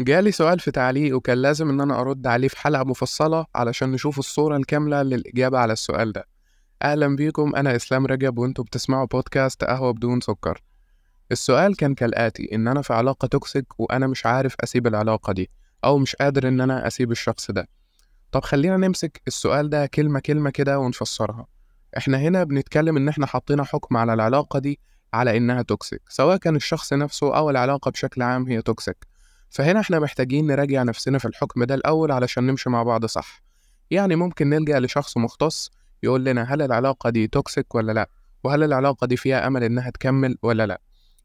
جالي سؤال في تعليق وكان لازم إن أنا أرد عليه في حلقة مفصلة علشان نشوف الصورة الكاملة للإجابة على السؤال ده. أهلا بيكم أنا إسلام رجب وأنتوا بتسمعوا بودكاست قهوة بدون سكر. السؤال كان كالآتي إن أنا في علاقة توكسيك وأنا مش عارف أسيب العلاقة دي أو مش قادر إن أنا أسيب الشخص ده. طب خلينا نمسك السؤال ده كلمة كلمة كده ونفسرها. إحنا هنا بنتكلم إن إحنا حطينا حكم على العلاقة دي على إنها toxic سواء كان الشخص نفسه أو العلاقة بشكل عام هي toxic فهنا إحنا محتاجين نراجع نفسنا في الحكم ده الأول علشان نمشي مع بعض صح. يعني ممكن نلجأ لشخص مختص يقول لنا هل العلاقة دي toxic ولا لأ؟ وهل العلاقة دي فيها أمل إنها تكمل ولا لأ؟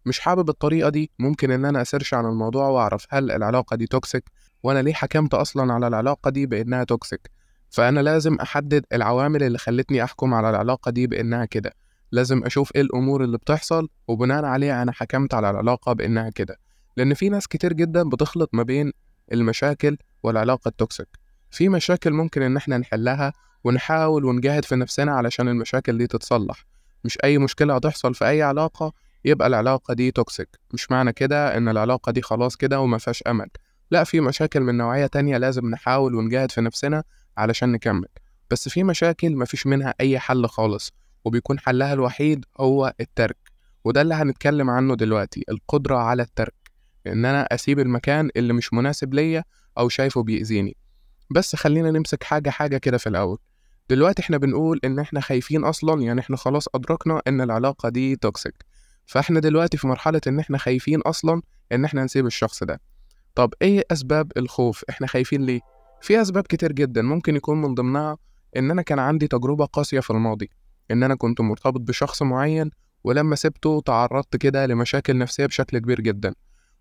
مش حابب الطريقة دي ممكن إن أنا أ search عن الموضوع وأعرف هل العلاقة دي toxic وأنا ليه حكمت أصلا على العلاقة دي بإنها toxic فأنا لازم أحدد العوامل اللي خلتني أحكم على العلاقة دي بإنها كده. لازم أشوف إيه الأمور اللي بتحصل وبناء عليها أنا حكمت على العلاقة بإنها كده. لأن في ناس كتير جدا بتخلط ما بين المشاكل والعلاقة ال toxic في مشاكل ممكن إن إحنا نحلها ونحاول ونجاهد في نفسنا علشان المشاكل دي تتصلح. مش أي مشكلة هتحصل في أي علاقة يبقى العلاقة دي toxic مش معنى كده إن العلاقة دي خلاص كده وما فيهاش أمل. لا في مشاكل من نوعية تانية لازم نحاول ونجاهد في نفسنا علشان نكمل. بس في مشاكل مفيش منها أي حل خالص وبيكون حلها الوحيد هو الترك. وده اللي هنتكلم عنه دلوقتي القدرة على الترك. إن أنا أسيب المكان اللي مش مناسب ليا أو شايفه بيأذيني. بس خلينا نمسك حاجة حاجة كده في الأول. دلوقتي إحنا بنقول إن إحنا خايفين أصلا يعني إحنا خلاص أدركنا إن العلاقة دي توكسيك فإحنا دلوقتي في مرحلة إن إحنا خايفين أصلا إن إحنا نسيب الشخص ده. طب إيه أسباب الخوف؟ إحنا خايفين ليه؟ في أسباب كتير جدا. ممكن يكون من ضمنها إن أنا كان عندي تجربة قاسية في الماضي. إن أنا كنت مرتبط بشخص معين ولما سبته تعرضت كده لمشاكل نفسية بشكل كبير جدا.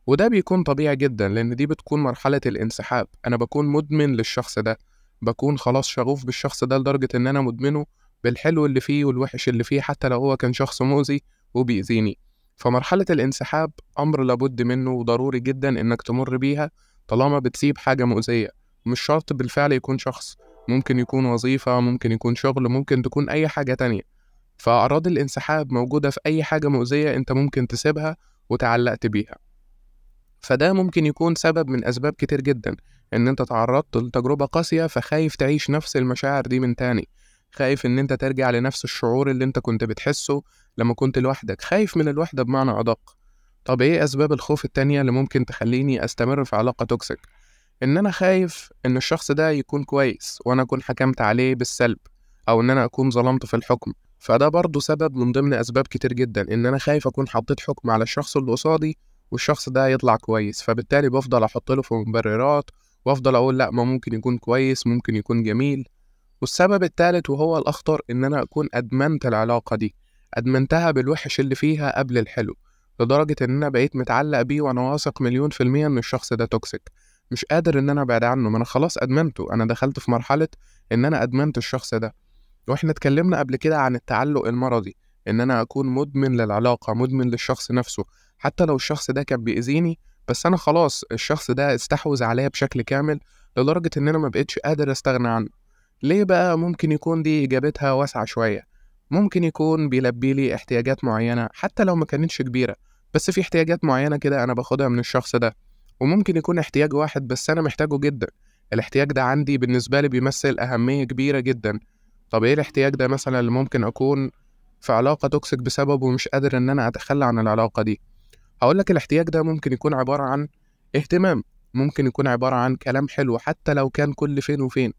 وده بيكون طبيعي جدا لأن دي بتكون مرحلة الانسحاب. أنا بكون مدمن للشخص ده بكون خلاص شغوف بالشخص ده لدرجة إن أنا مدمنه بالحلو اللي فيه والوحش اللي فيه حتى لو هو كان شخص مؤذي وبيأذيني. فمرحلة الانسحاب أمر لابد منه وضروري جدا إنك تمر بيها طالما بتسيب حاجة مؤذية. مش شرط بالفعل يكون شخص ممكن يكون وظيفة ممكن يكون شغل ممكن تكون أي حاجة تانية. فأعراض الانسحاب موجودة في أي حاجة مؤذية أنت ممكن تسيبها وتعلقت بيها. فده ممكن يكون سبب من أسباب كتير جدا إن أنت تعرضت لتجربة قاسية فخايف تعيش نفس المشاعر دي من تاني. خايف إن أنت ترجع لنفس الشعور اللي أنت كنت بتحسه لما كنت لوحدك. خايف من الوحدة بمعنى أدق. طب إيه أسباب الخوف التانية اللي ممكن تخليني أستمر في علاقة توكسيك إن أنا خايف إن الشخص ده يكون كويس وأنا أكون حكمت عليه بالسلب أو إن أنا أكون ظلمت في الحكم. فده برضه سبب من ضمن أسباب كتير جدا إن أنا خايف أكون حطيت حكم على الشخص اللي قصادي والشخص ده يطلع كويس فبالتالي بفضل أحط له في مبررات وأفضل أقول لأ ما ممكن يكون كويس ممكن يكون جميل. والسبب التالت وهو الأخطر إن أنا أكون أدمنت العلاقة دي أدمنتها بالوحش اللي فيها قبل الحلو لدرجة إن أنا بقيت متعلق بيه وأنا واثق مليون في المية إن الشخص ده toxic مش قادر إن أنا أبعد عنه ما أنا خلاص أدمنته أنا دخلت في مرحلة إن أنا أدمنت الشخص ده. وإحنا اتكلمنا قبل كده عن التعلق المرضي إن أنا أكون مدمن للعلاقة مدمن للشخص نفسه. حتى لو الشخص ده كان بيأذيني بس أنا خلاص الشخص ده استحوذ عليا بشكل كامل لدرجة إن أنا مبقتش قادر أستغنى عنه. ليه بقى ممكن يكون دي إجابتها واسعة شوية؟ ممكن يكون بيلبي لي احتياجات معينة حتى لو ما كانتش كبيرة بس في احتياجات معينة كده أنا باخدها من الشخص ده. وممكن يكون احتياج واحد بس أنا محتاجه جدا. الاحتياج ده عندي بالنسبة لي بيمثل أهمية كبيرة جدا. طب إيه الاحتياج ده مثلا اللي ممكن أكون في علاقة توكسيك بسببه ومش قادر إن أنا أتخلى عن العلاقة دي؟ هقولك الاحتياج ده ممكن يكون عبارة عن اهتمام ممكن يكون عبارة عن كلام حلو حتى لو كان كل فين وفين.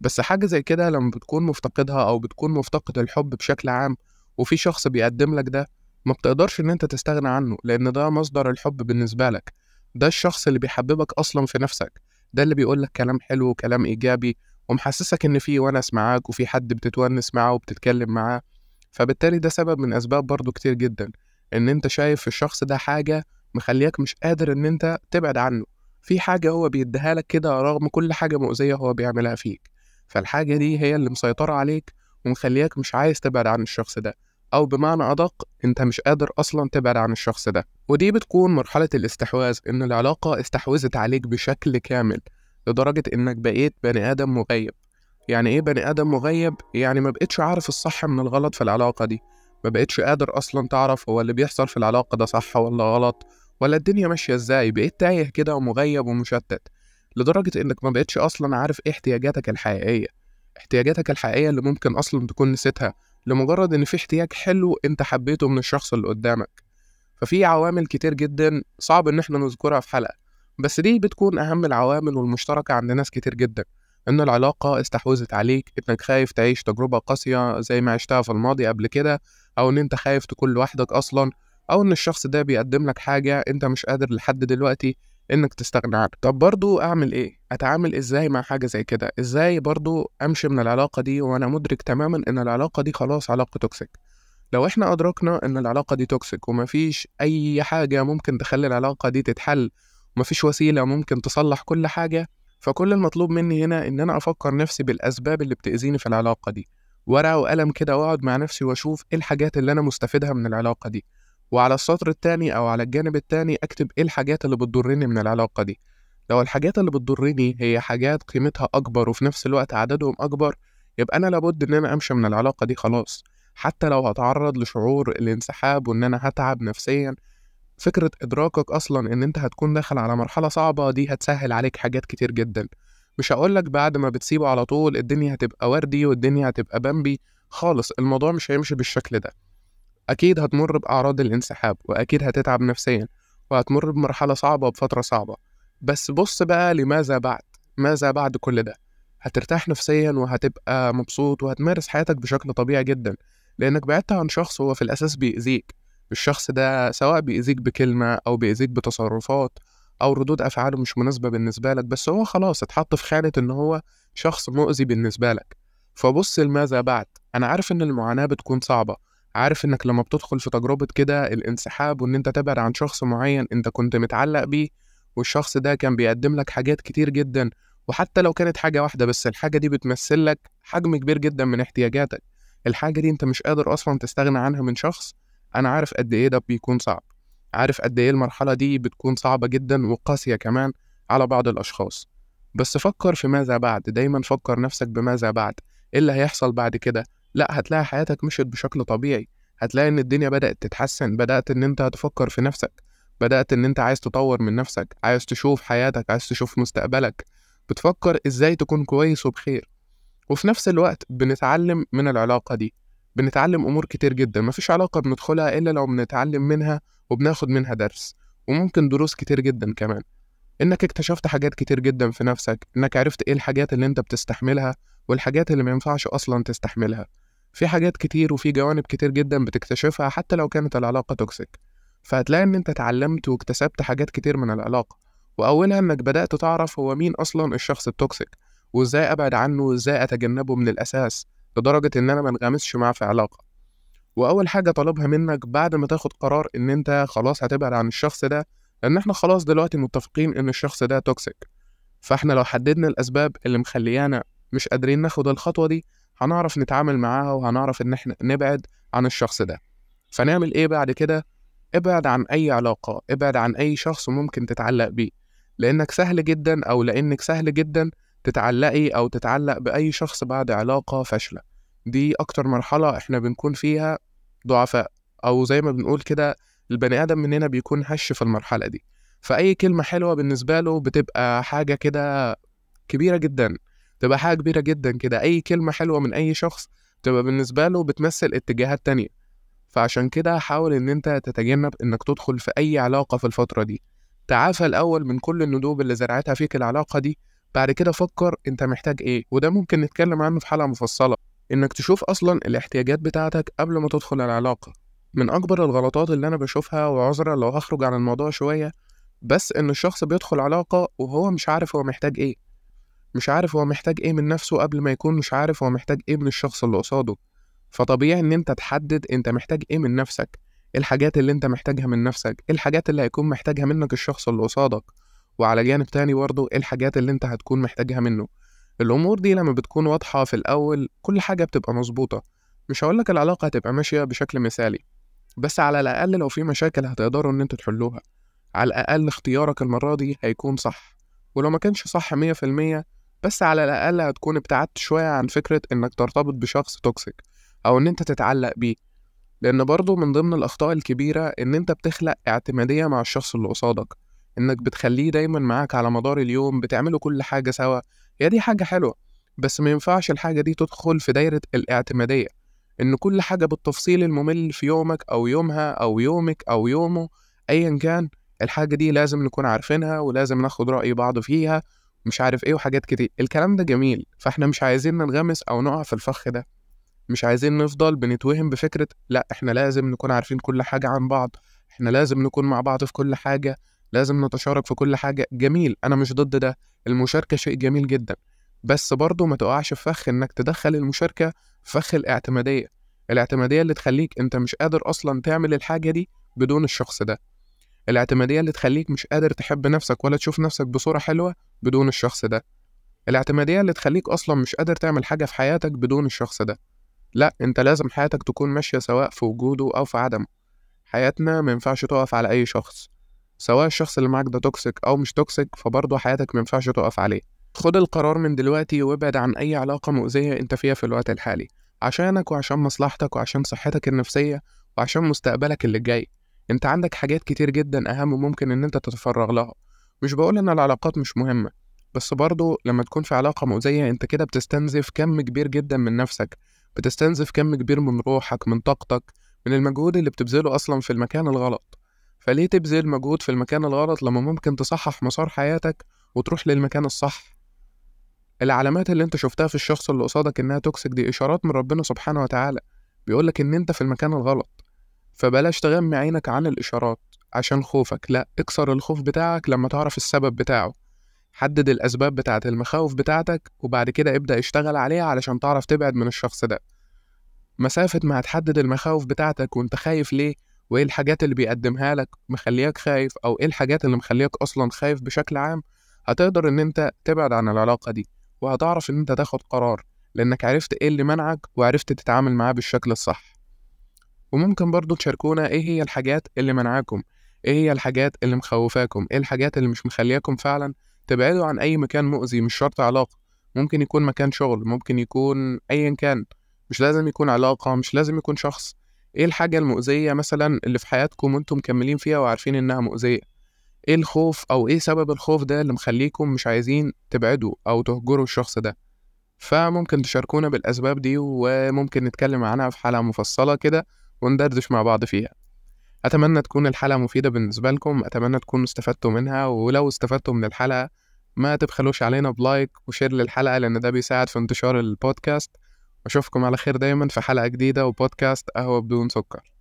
بس حاجة زي كده لما بتكون مفتقدها أو بتكون مفتقد الحب بشكل عام وفي شخص بيقدم لك ده ما بتقدرش إن أنت تستغنى عنه لأن ده مصدر الحب بالنسبة لك. ده الشخص اللي بيحببك أصلا في نفسك. ده اللي بيقولك كلام حلو وكلام إيجابي ومحسسك إن في ونس معاك وفي حد بتتونس معاه وبتتكلم معاه. فبالتالي ده سبب من أسباب برضو كتير جدا. إن أنت شايف في الشخص ده حاجة مخليك مش قادر إن أنت تبعد عنه. في حاجة هو بيديها لك كده رغم كل حاجة مؤذية هو بيعملها فيك. فالحاجة دي هي اللي مسيطرة عليك ومخلياك مش عايز تبعد عن الشخص ده. أو بمعنى أدق أنت مش قادر أصلا تبعد عن الشخص ده. ودي بتكون مرحلة الاستحواذ إن العلاقة استحوذت عليك بشكل كامل لدرجة إنك بقيت بني آدم مغيب. يعني إيه بني آدم مغيب؟ يعني ما بقتش عارف الصح من الغلط في العلاقة دي. ما بقتش قادر أصلا تعرف هو اللي بيحصل في العلاقة ده صح ولا غلط ولا الدنيا ماشية إزاي بقيت تايه كده ومغيب ومشتت لدرجة إنك ما بقتش أصلا عارف إيه احتياجاتك الحقيقية احتياجاتك الحقيقية اللي ممكن أصلا تكون نسيتها لمجرد إن في احتياج حلو أنت حبيته من الشخص اللي قدامك. ففي عوامل كتير جدا صعب إن إحنا نذكرها في حلقة بس دي بتكون أهم العوامل والمشتركة عند ناس كتير جدا إن العلاقة استحوذت عليك إنك خايف تعيش تجربة قاسية زي ما عشتها في الماضي قبل كده أو إن أنت خايف تكون لوحدك أصلا أو إن الشخص ده بيقدم لك حاجة أنت مش قادر لحد دلوقتي إنك تستغنى عنها طب برضو أعمل إيه؟ أتعامل إزاي مع حاجة زي كده؟ إزاي برضو أمشي من العلاقة دي وأنا مدرك تماما إن العلاقة دي خلاص علاقة toxic لو إحنا أدركنا إن العلاقة دي toxic ومفيش أي حاجة ممكن تخلي العلاقة دي تتحل ومفيش وسيلة ممكن تصلح كل حاجة فكل المطلوب مني هنا إن أنا أفكر نفسي بالأسباب اللي بتأذيني في العلاقة دي. ورقة وقلم كده واقعد مع نفسي وأشوف إيه الحاجات اللي أنا مستفيدها من العلاقة دي وعلى السطر التاني أو على الجانب التاني أكتب إيه الحاجات اللي بتضرني من العلاقة دي. لو الحاجات اللي بتضرني هي حاجات قيمتها أكبر وفي نفس الوقت عددهم أكبر يبقى أنا لابد إن أنا أمشي من العلاقة دي خلاص. حتى لو هتعرض لشعور الانسحاب وإن أنا هتعب نفسيا فكرة إدراكك أصلا إن أنت هتكون داخل على مرحلة صعبة دي هتسهل عليك حاجات كتير جدا. مش هقولك بعد ما بتسيبه على طول الدنيا هتبقى وردي والدنيا هتبقى بامبي خالص الموضوع مش هيمشي بالشكل ده. أكيد هتمر بأعراض الانسحاب وأكيد هتتعب نفسيا وهتمر بمرحلة صعبة وبفترة صعبة. بس بص بقى لماذا بعد؟ ماذا بعد كل ده؟ هترتاح نفسيا وهتبقى مبسوط وهتمارس حياتك بشكل طبيعي جدا لأنك بعدت عن شخص هو في الأساس بيأذيك. الشخص ده سواء بيأذيك بكلمة أو بيأذيك بتصرفات أو ردود أفعاله مش مناسبة بالنسبة لك بس هو خلاص اتحط في خانة إن هو شخص مؤذي بالنسبة لك. فبص لماذا بعد. أنا عارف إن المعاناة بتكون صعبة. عارف إنك لما بتدخل في تجربة كده الانسحاب وإن أنت تبعد عن شخص معين أنت كنت متعلق بيه والشخص ده كان بيقدم لك حاجات كتير جدا وحتى لو كانت حاجة واحدة بس الحاجة دي بتمثل لك حجم كبير جدا من احتياجاتك. الحاجة دي أنت مش قادر أصلا تستغنى عنها من شخص أنا عارف قد إيه ده بيكون صعب. عارف قد إيه المرحلة دي بتكون صعبة جدا وقاسية كمان على بعض الأشخاص. بس فكر في ماذا بعد دايما فكر نفسك بماذا بعد. إيه اللي هيحصل بعد كده؟ لا هتلاقي حياتك مشيت بشكل طبيعي. هتلاقي إن الدنيا بدأت تتحسن بدأت إن أنت تفكر في نفسك. بدأت إن أنت عايز تطور من نفسك عايز تشوف حياتك عايز تشوف مستقبلك. بتفكر إزاي تكون كويس وبخير. وفي نفس الوقت بنتعلم من العلاقة دي. بنتعلم أمور كتير جدا مفيش علاقة بندخلها إلا لو بنتعلم منها وبناخد منها درس وممكن دروس كتير جدا كمان. إنك اكتشفت حاجات كتير جدا في نفسك إنك عرفت إيه الحاجات اللي أنت بتستحملها والحاجات اللي مينفعش أصلا تستحملها. في حاجات كتير وفي جوانب كتير جدا بتكتشفها حتى لو كانت العلاقة توكسيك فهتلاقي إن أنت اتعلمت واكتسبت حاجات كتير من العلاقة. وأولها إنك بدأت تعرف هو مين أصلا الشخص ال toxic وإزاي أبعد عنه وإزاي أتجنبه من الأساس لدرجة إن أنا منغمسش معاه في علاقة. وأول حاجة طلبها منك بعد ما تاخد قرار إن أنت خلاص هتبعد عن الشخص ده لأن إحنا خلاص دلوقتي متفقين إن الشخص ده toxic فإحنا لو حددنا الأسباب اللي مخليانا مش قادرين ناخد الخطوة دي هنعرف نتعامل معاها وهنعرف إن إحنا نبعد عن الشخص ده. فنعمل إيه بعد كده؟ ابعد عن أي علاقة ابعد عن أي شخص ممكن تتعلق بيه. لأنك سهل جدا أو لأنك سهل جدا تتعلقي أو تتعلق بأي شخص بعد علاقة فاشلة. دي أكتر مرحلة إحنا بنكون فيها ضعفاء أو زي ما بنقول كده البني آدم مننا بيكون هش في المرحلة دي. فأي كلمة حلوة بالنسبة له بتبقى حاجة كده كبيرة جدا تبقى حاجة كبيرة جدا كده. أي كلمة حلوة من أي شخص تبقى بالنسبة له بتمثل اتجاهات تانية. فعشان كده حاول إن أنت تتجنب إنك تدخل في أي علاقة في الفترة دي. تعافى الأول من كل الندوب اللي زرعتها فيك العلاقة دي بعد كده فكر أنت محتاج إيه وده ممكن نتكلم عنه في حلقة مفصلة. إنك تشوف أصلا الاحتياجات بتاعتك قبل ما تدخل العلاقة. من أكبر الغلطات اللي أنا بشوفها وعذرا لو هخرج عن الموضوع شوية بس إن الشخص بيدخل علاقة وهو مش عارف هو محتاج إيه. مش عارف هو محتاج إيه من نفسه قبل ما يكون مش عارف هو محتاج إيه من الشخص اللي قصاده. فطبيعي إن أنت تحدد أنت محتاج إيه من نفسك إيه الحاجات اللي أنت محتاجها من نفسك إيه الحاجات اللي هيكون محتاجها منك الشخص اللي قصادك. وعلى جانب تاني برضه إيه الحاجات اللي أنت هتكون محتاجها منه. الأمور دي لما بتكون واضحة في الأول كل حاجة بتبقى مظبوطة. مش هقولك العلاقة هتبقى ماشية بشكل مثالي بس على الأقل لو في مشاكل هتقدروا إن أنتوا تحلوها. على الأقل اختيارك المرة دي هيكون صح ولو ما كانش صح مية في المية بس على الأقل هتكون ابتعدت شوية عن فكرة إنك ترتبط بشخص توكسيك أو إن أنت تتعلق بيه. لأن برضه من ضمن الأخطاء الكبيرة إن أنت بتخلق اعتمادية مع الشخص اللي قصادك إنك بتخليه دايما معاك على مدار اليوم بتعملوا كل حاجة سوا هي دي حاجة حلوة بس ما ينفعش الحاجة دي تدخل في دايرة الاعتمادية إن كل حاجة بالتفصيل الممل في يومك أو يومها أو يومك أو يومه أيا كان الحاجة دي لازم نكون عارفينها ولازم ناخد رأي بعض فيها مش عارف إيه وحاجات كتير. الكلام ده جميل فإحنا مش عايزين ننغمس أو نقع في الفخ ده. مش عايزين نفضل بنتوهم بفكرة لأ إحنا لازم نكون عارفين كل حاجة عن بعض إحنا لازم نكون مع بعض في كل حاجة. لازم نتشارك في كل حاجة. جميل أنا مش ضد ده. المشاركة شيء جميل جدا. بس برضه ما تقعش في فخ إنك تدخل المشاركة في فخ الاعتمادية. الاعتمادية اللي تخليك أنت مش قادر أصلا تعمل الحاجة دي بدون الشخص ده. الاعتمادية اللي تخليك مش قادر تحب نفسك ولا تشوف نفسك بصورة حلوة بدون الشخص ده. الاعتمادية اللي تخليك أصلا مش قادر تعمل حاجة في حياتك بدون الشخص ده. لا أنت لازم حياتك تكون ماشية سواء في وجوده أو في عدمه. حياتنا ما ينفعش تقف على أي شخص. سواء الشخص اللي معاك ده toxic أو مش toxic فبرضه حياتك ما ينفعش تقف عليه. خد القرار من دلوقتي وابعد عن أي علاقة مؤذية أنت فيها في الوقت الحالي. عشانك وعشان مصلحتك وعشان صحتك النفسية وعشان مستقبلك اللي جاي. أنت عندك حاجات كتير جدا أهم ممكن إن أنت تتفرغ لها. مش بقول إن العلاقات مش مهمة بس برضه لما تكون في علاقة مؤذية أنت كده بتستنزف كم كبير جدا من نفسك. بتستنزف كم كبير من روحك من طاقتك من المجهود اللي بتبذله أصلا في المكان الغلط. فليه تبذل مجهود في المكان الغلط لما ممكن تصحح مسار حياتك وتروح للمكان الصح؟ العلامات اللي انت شفتها في الشخص اللي قصادك إنها توكسيك دي إشارات من ربنا سبحانه وتعالى بيقولك إن أنت في المكان الغلط فبلاش تغمي عينك عن الإشارات عشان خوفك لأ اكسر الخوف بتاعك لما تعرف السبب بتاعه. حدد الأسباب بتاعة المخاوف بتاعتك وبعد كده ابدأ اشتغل عليها علشان تعرف تبعد من الشخص ده. مسافة ما هتحدد المخاوف بتاعتك وأنت خايف ليه وإيه الحاجات اللي بيقدمها لك مخلياك خايف أو إيه الحاجات اللي مخلياك أصلا خايف بشكل عام هتقدر إن أنت تبعد عن العلاقة دي وهتعرف إن أنت تاخد قرار لأنك عرفت إيه اللي منعك وعرفت تتعامل معاه بالشكل الصح. وممكن برضو تشاركونا إيه هي الحاجات اللي منعاكم إيه هي الحاجات اللي مخوفاكم إيه الحاجات اللي مش مخلياكم فعلا تبعدوا عن أي مكان مؤذي مش شرط علاقة ممكن يكون مكان شغل ممكن يكون ايا كان مش لازم يكون علاقة مش لازم يكون شخص. إيه الحاجة المؤذية مثلا اللي في حياتكم وأنتم مكملين فيها وعارفين إنها مؤذية؟ إيه الخوف أو إيه سبب الخوف ده اللي مخليكم مش عايزين تبعدوا أو تهجروا الشخص ده؟ فممكن تشاركونا بالأسباب دي وممكن نتكلم عنها في حلقة مفصلة كده وندردش مع بعض فيها. أتمنى تكون الحلقة مفيدة بالنسبة لكم أتمنى تكونوا استفدتوا منها ولو استفدتوا من الحلقة ما تبخلوش علينا ب like و share للحلقة لأن ده بيساعد في انتشار البودكاست. وأشوفكم على خير دايما في حلقة جديدة وبودكاست قهوة بدون سكر.